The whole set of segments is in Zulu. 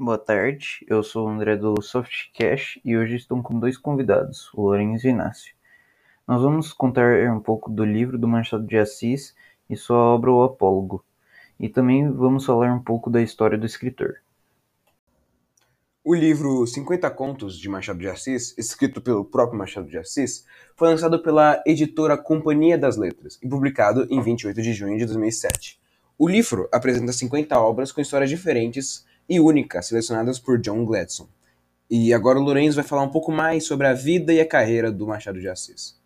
Boa tarde, eu sou o André do Softcash e hoje estou com dois convidados, o Lourenço e o Inácio. Nós vamos contar um pouco do livro do Machado de Assis e sua obra O Apólogo, e também vamos falar um pouco da história do escritor. O livro 50 Contos de Machado de Assis, escrito pelo próprio Machado de Assis, foi lançado pela editora Companhia das Letras e publicado em 28 de junho de 2007. O livro apresenta 50 obras com histórias diferentes e únicas, selecionadas por John Gladson. E agora o Lourenço vai falar um pouco mais sobre a vida e a carreira do Machado de Assis.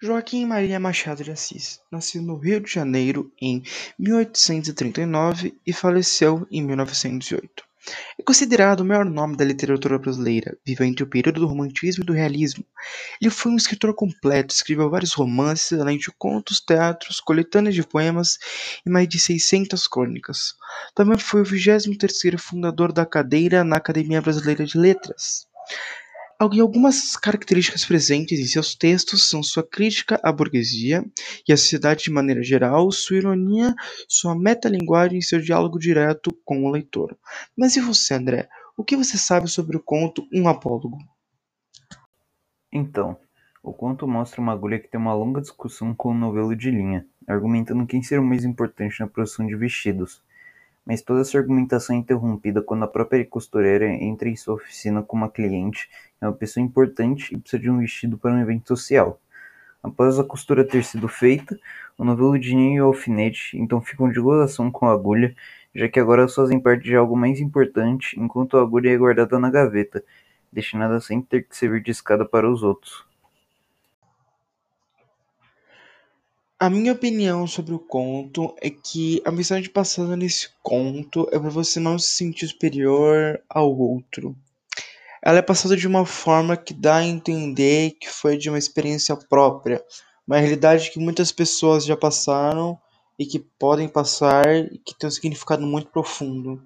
Joaquim Maria Machado de Assis nasceu no Rio de Janeiro em 1839 e faleceu em 1908. É considerado o maior nome da literatura brasileira, viveu entre o período do romantismo e do realismo. Ele foi um escritor completo, escreveu vários romances, além de contos, teatros, coletâneas de poemas e mais de 600 crônicas. Também foi o 23º fundador da cadeira na Academia Brasileira de Letras. Algumas características presentes em seus textos são sua crítica à burguesia e à sociedade de maneira geral, sua ironia, sua metalinguagem e seu diálogo direto com o leitor. Mas e você, André? O que você sabe sobre o conto Um Apólogo? Então, o conto mostra uma agulha que tem uma longa discussão com o novelo de linha, argumentando quem será o mais importante na produção de vestidos mas toda essa argumentação é interrompida quando a própria costureira entra em sua oficina com uma cliente, é uma pessoa importante e precisa de um vestido para um evento social. Após a costura ter sido feita, o noveludinho e o alfinete então ficam de gozação com a agulha, já que agora fazem parte de algo mais importante, enquanto a agulha é guardada na gaveta, destinada a sempre ter que servir de escada para os outros. A minha opinião sobre o conto é que a mensagem passada nesse conto é para você não se sentir superior ao outro. Ela é passada de uma forma que dá a entender que foi de uma experiência própria, uma realidade que muitas pessoas já passaram e que podem passar e que tem um significado muito profundo.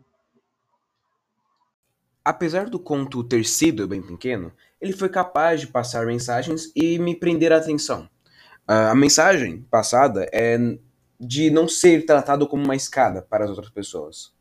Apesar do conto ter sido bem pequeno, ele foi capaz de passar mensagens e me prender a atenção. A mensagem passada é de não ser tratado como uma escada para as outras pessoas.